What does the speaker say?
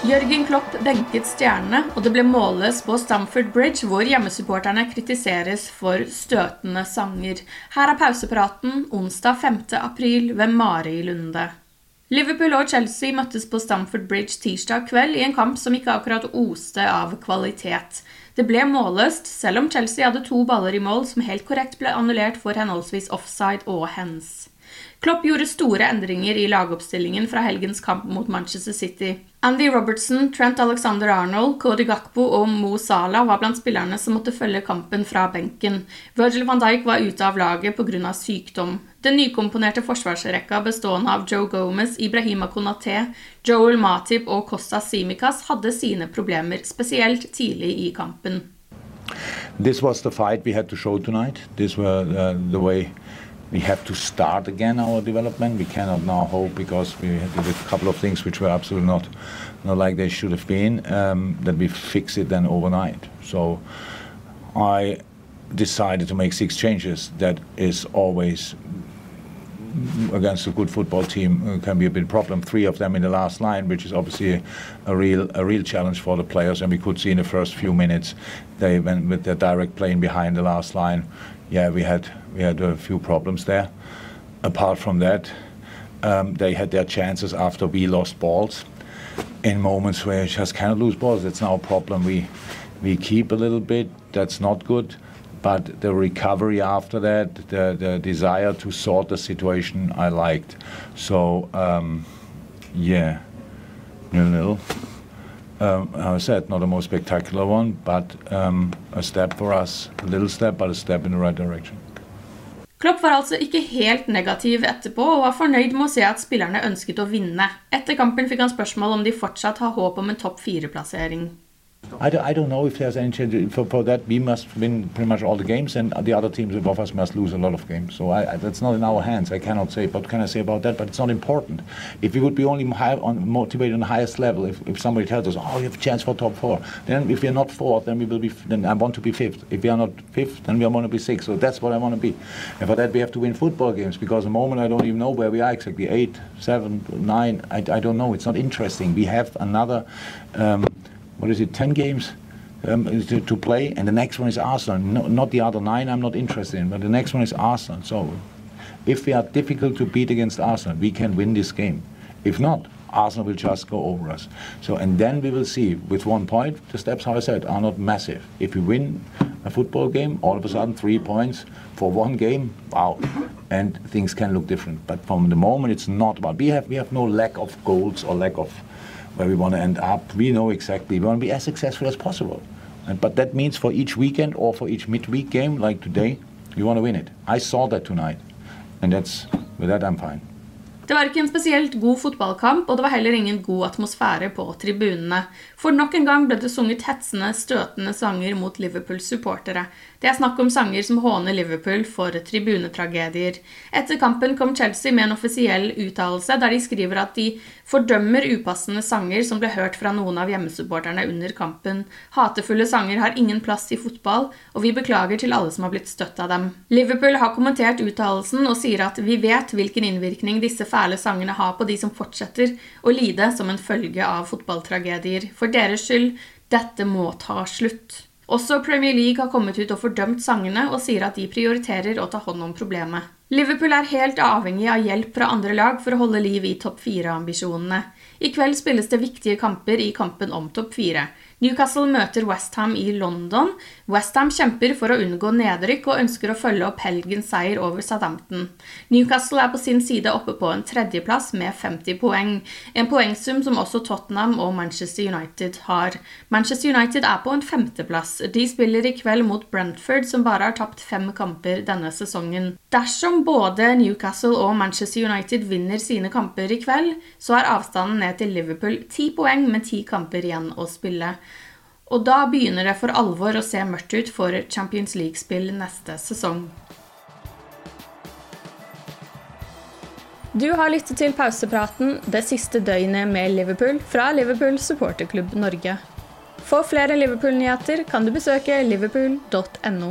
Jørgen Klopp benket stjernene, og det ble måles på Stamford Bridge, hvor hjemmesupporterne kritiseres for støtende sanger. Her er pausepraten onsdag 5. april ved Mari Lunde. Liverpool og Chelsea møttes på Stamford Bridge tirsdag kveld i en kamp som ikke akkurat oste av kvalitet. Det ble målløst, selv om Chelsea hadde to baller i mål som helt korrekt ble annullert for henholdsvis offside og hens. Klopp gjorde store endringer i lagoppstillingen fra helgens kamp mot Manchester City. Andy Robertson, Trent Alexander-Arnold, Cody Gakpo og Mo Salah var blant spillerne som måtte følge kampen fra benken. Virgil van Dijk var ute av laget pga. sykdom. Den nykomponerte forsvarsrekka bestående av Joe Gomez, Ibrahima Konaté, Joel Matip og Costa Simicas hadde sine problemer, spesielt tidlig i kampen. This was the fight we had to show tonight. This was uh, the way we have to start again our development. We cannot now hope because we had a couple of things which were absolutely not, not like they should have been, um, that we fix it then overnight. So I decided to make six changes. That is always against a good football team uh, can be a big problem. Three of them in the last line, which is obviously a, a, real a real challenge for the players. And we could see in the first few minutes they went with their direct playing behind the last line. Yeah, we had we had a few problems there. Apart from that, um, they had their chances after we lost balls in moments where you just cannot lose balls. That's now a problem. We we keep a little bit. That's not good. But the recovery after that, the, the desire to sort the situation, I liked. So um, yeah, nil nil. Um, I said, not the most spectacular one, but um, a step for us, a little step, but a step in the right direction. Klopp var altså ikke helt negativ etterpå, og var fornøyd med å se at spillerne ønsket å vinne. Etter kampen fikk han spørsmål om de fortsatt har håp om en topp fire-plassering. I don't, I don't know if there's any change. For, for that, we must win pretty much all the games, and the other teams above us must lose a lot of games. So I, I, that's not in our hands. I cannot say. What can I say about that? But it's not important. If we would be only high on, motivated on the highest level, if, if somebody tells us, "Oh, you have a chance for top four, then if we are not fourth, then we will be. Then I want to be fifth. If we are not fifth, then we are want to be sixth. So that's what I want to be. And for that, we have to win football games because the moment I don't even know where we are exactly. Eight, seven, nine. I, I don't know. It's not interesting. We have another. Um, what is it, 10 games um, to, to, play, and the next one is Arsenal. No, not the other nine, I'm not interested in, but the next one is Arsenal. So if we are difficult to beat against Arsenal, we can win this game. If not, Arsenal will just go over us. So, and then we will see with one point, the steps, how I said, are not massive. If we win a football game, all of a sudden three points for one game, wow, and things can look different. But from the moment, it's not about. We have we have no lack of goals or lack of where we want to end up. We know exactly. We want to be as successful as possible. And, but that means for each weekend or for each midweek game, like today, we want to win it. I saw that tonight. And that's, with that, I'm fine. Det var ikke en spesielt god fotballkamp, og det var heller ingen god atmosfære på tribunene. For nok en gang ble det sunget hetsende, støtende sanger mot Liverpools supportere. Det er snakk om sanger som håner Liverpool for tribunetragedier. Etter kampen kom Chelsea med en offisiell uttalelse der de skriver at de fordømmer upassende sanger som ble hørt fra noen av hjemmesupporterne under kampen. Hatefulle sanger har ingen plass i fotball, og vi beklager til alle som har blitt støtt av dem. Liverpool har kommentert uttalelsen og sier at vi vet hvilken innvirkning disse fæle sangene har på de som fortsetter å lide som en følge av fotballtragedier. For deres skyld, dette må ta slutt. Også Premier League har kommet ut og fordømt sangene og sier at de prioriterer å ta hånd om problemet. Liverpool er helt avhengig av hjelp fra andre lag for å holde liv i topp fire-ambisjonene. I kveld spilles det viktige kamper i kampen om topp fire. Newcastle møter Westham i London. Westham kjemper for å unngå nedrykk og ønsker å følge opp helgens seier over Southampton. Newcastle er på sin side oppe på en tredjeplass med 50 poeng, en poengsum som også Tottenham og Manchester United har. Manchester United er på en femteplass. De spiller i kveld mot Brentford, som bare har tapt fem kamper denne sesongen. Dersom både Newcastle og Manchester United vinner sine kamper i kveld, så er avstanden ned til Liverpool ti poeng med ti kamper igjen å spille. Og da begynner det for alvor å se mørkt ut for Champions League-spill neste sesong. Du har lyttet til pausepraten det siste døgnet med Liverpool fra Liverpool supporterklubb Norge. For flere Liverpool-nyheter kan du besøke liverpool.no.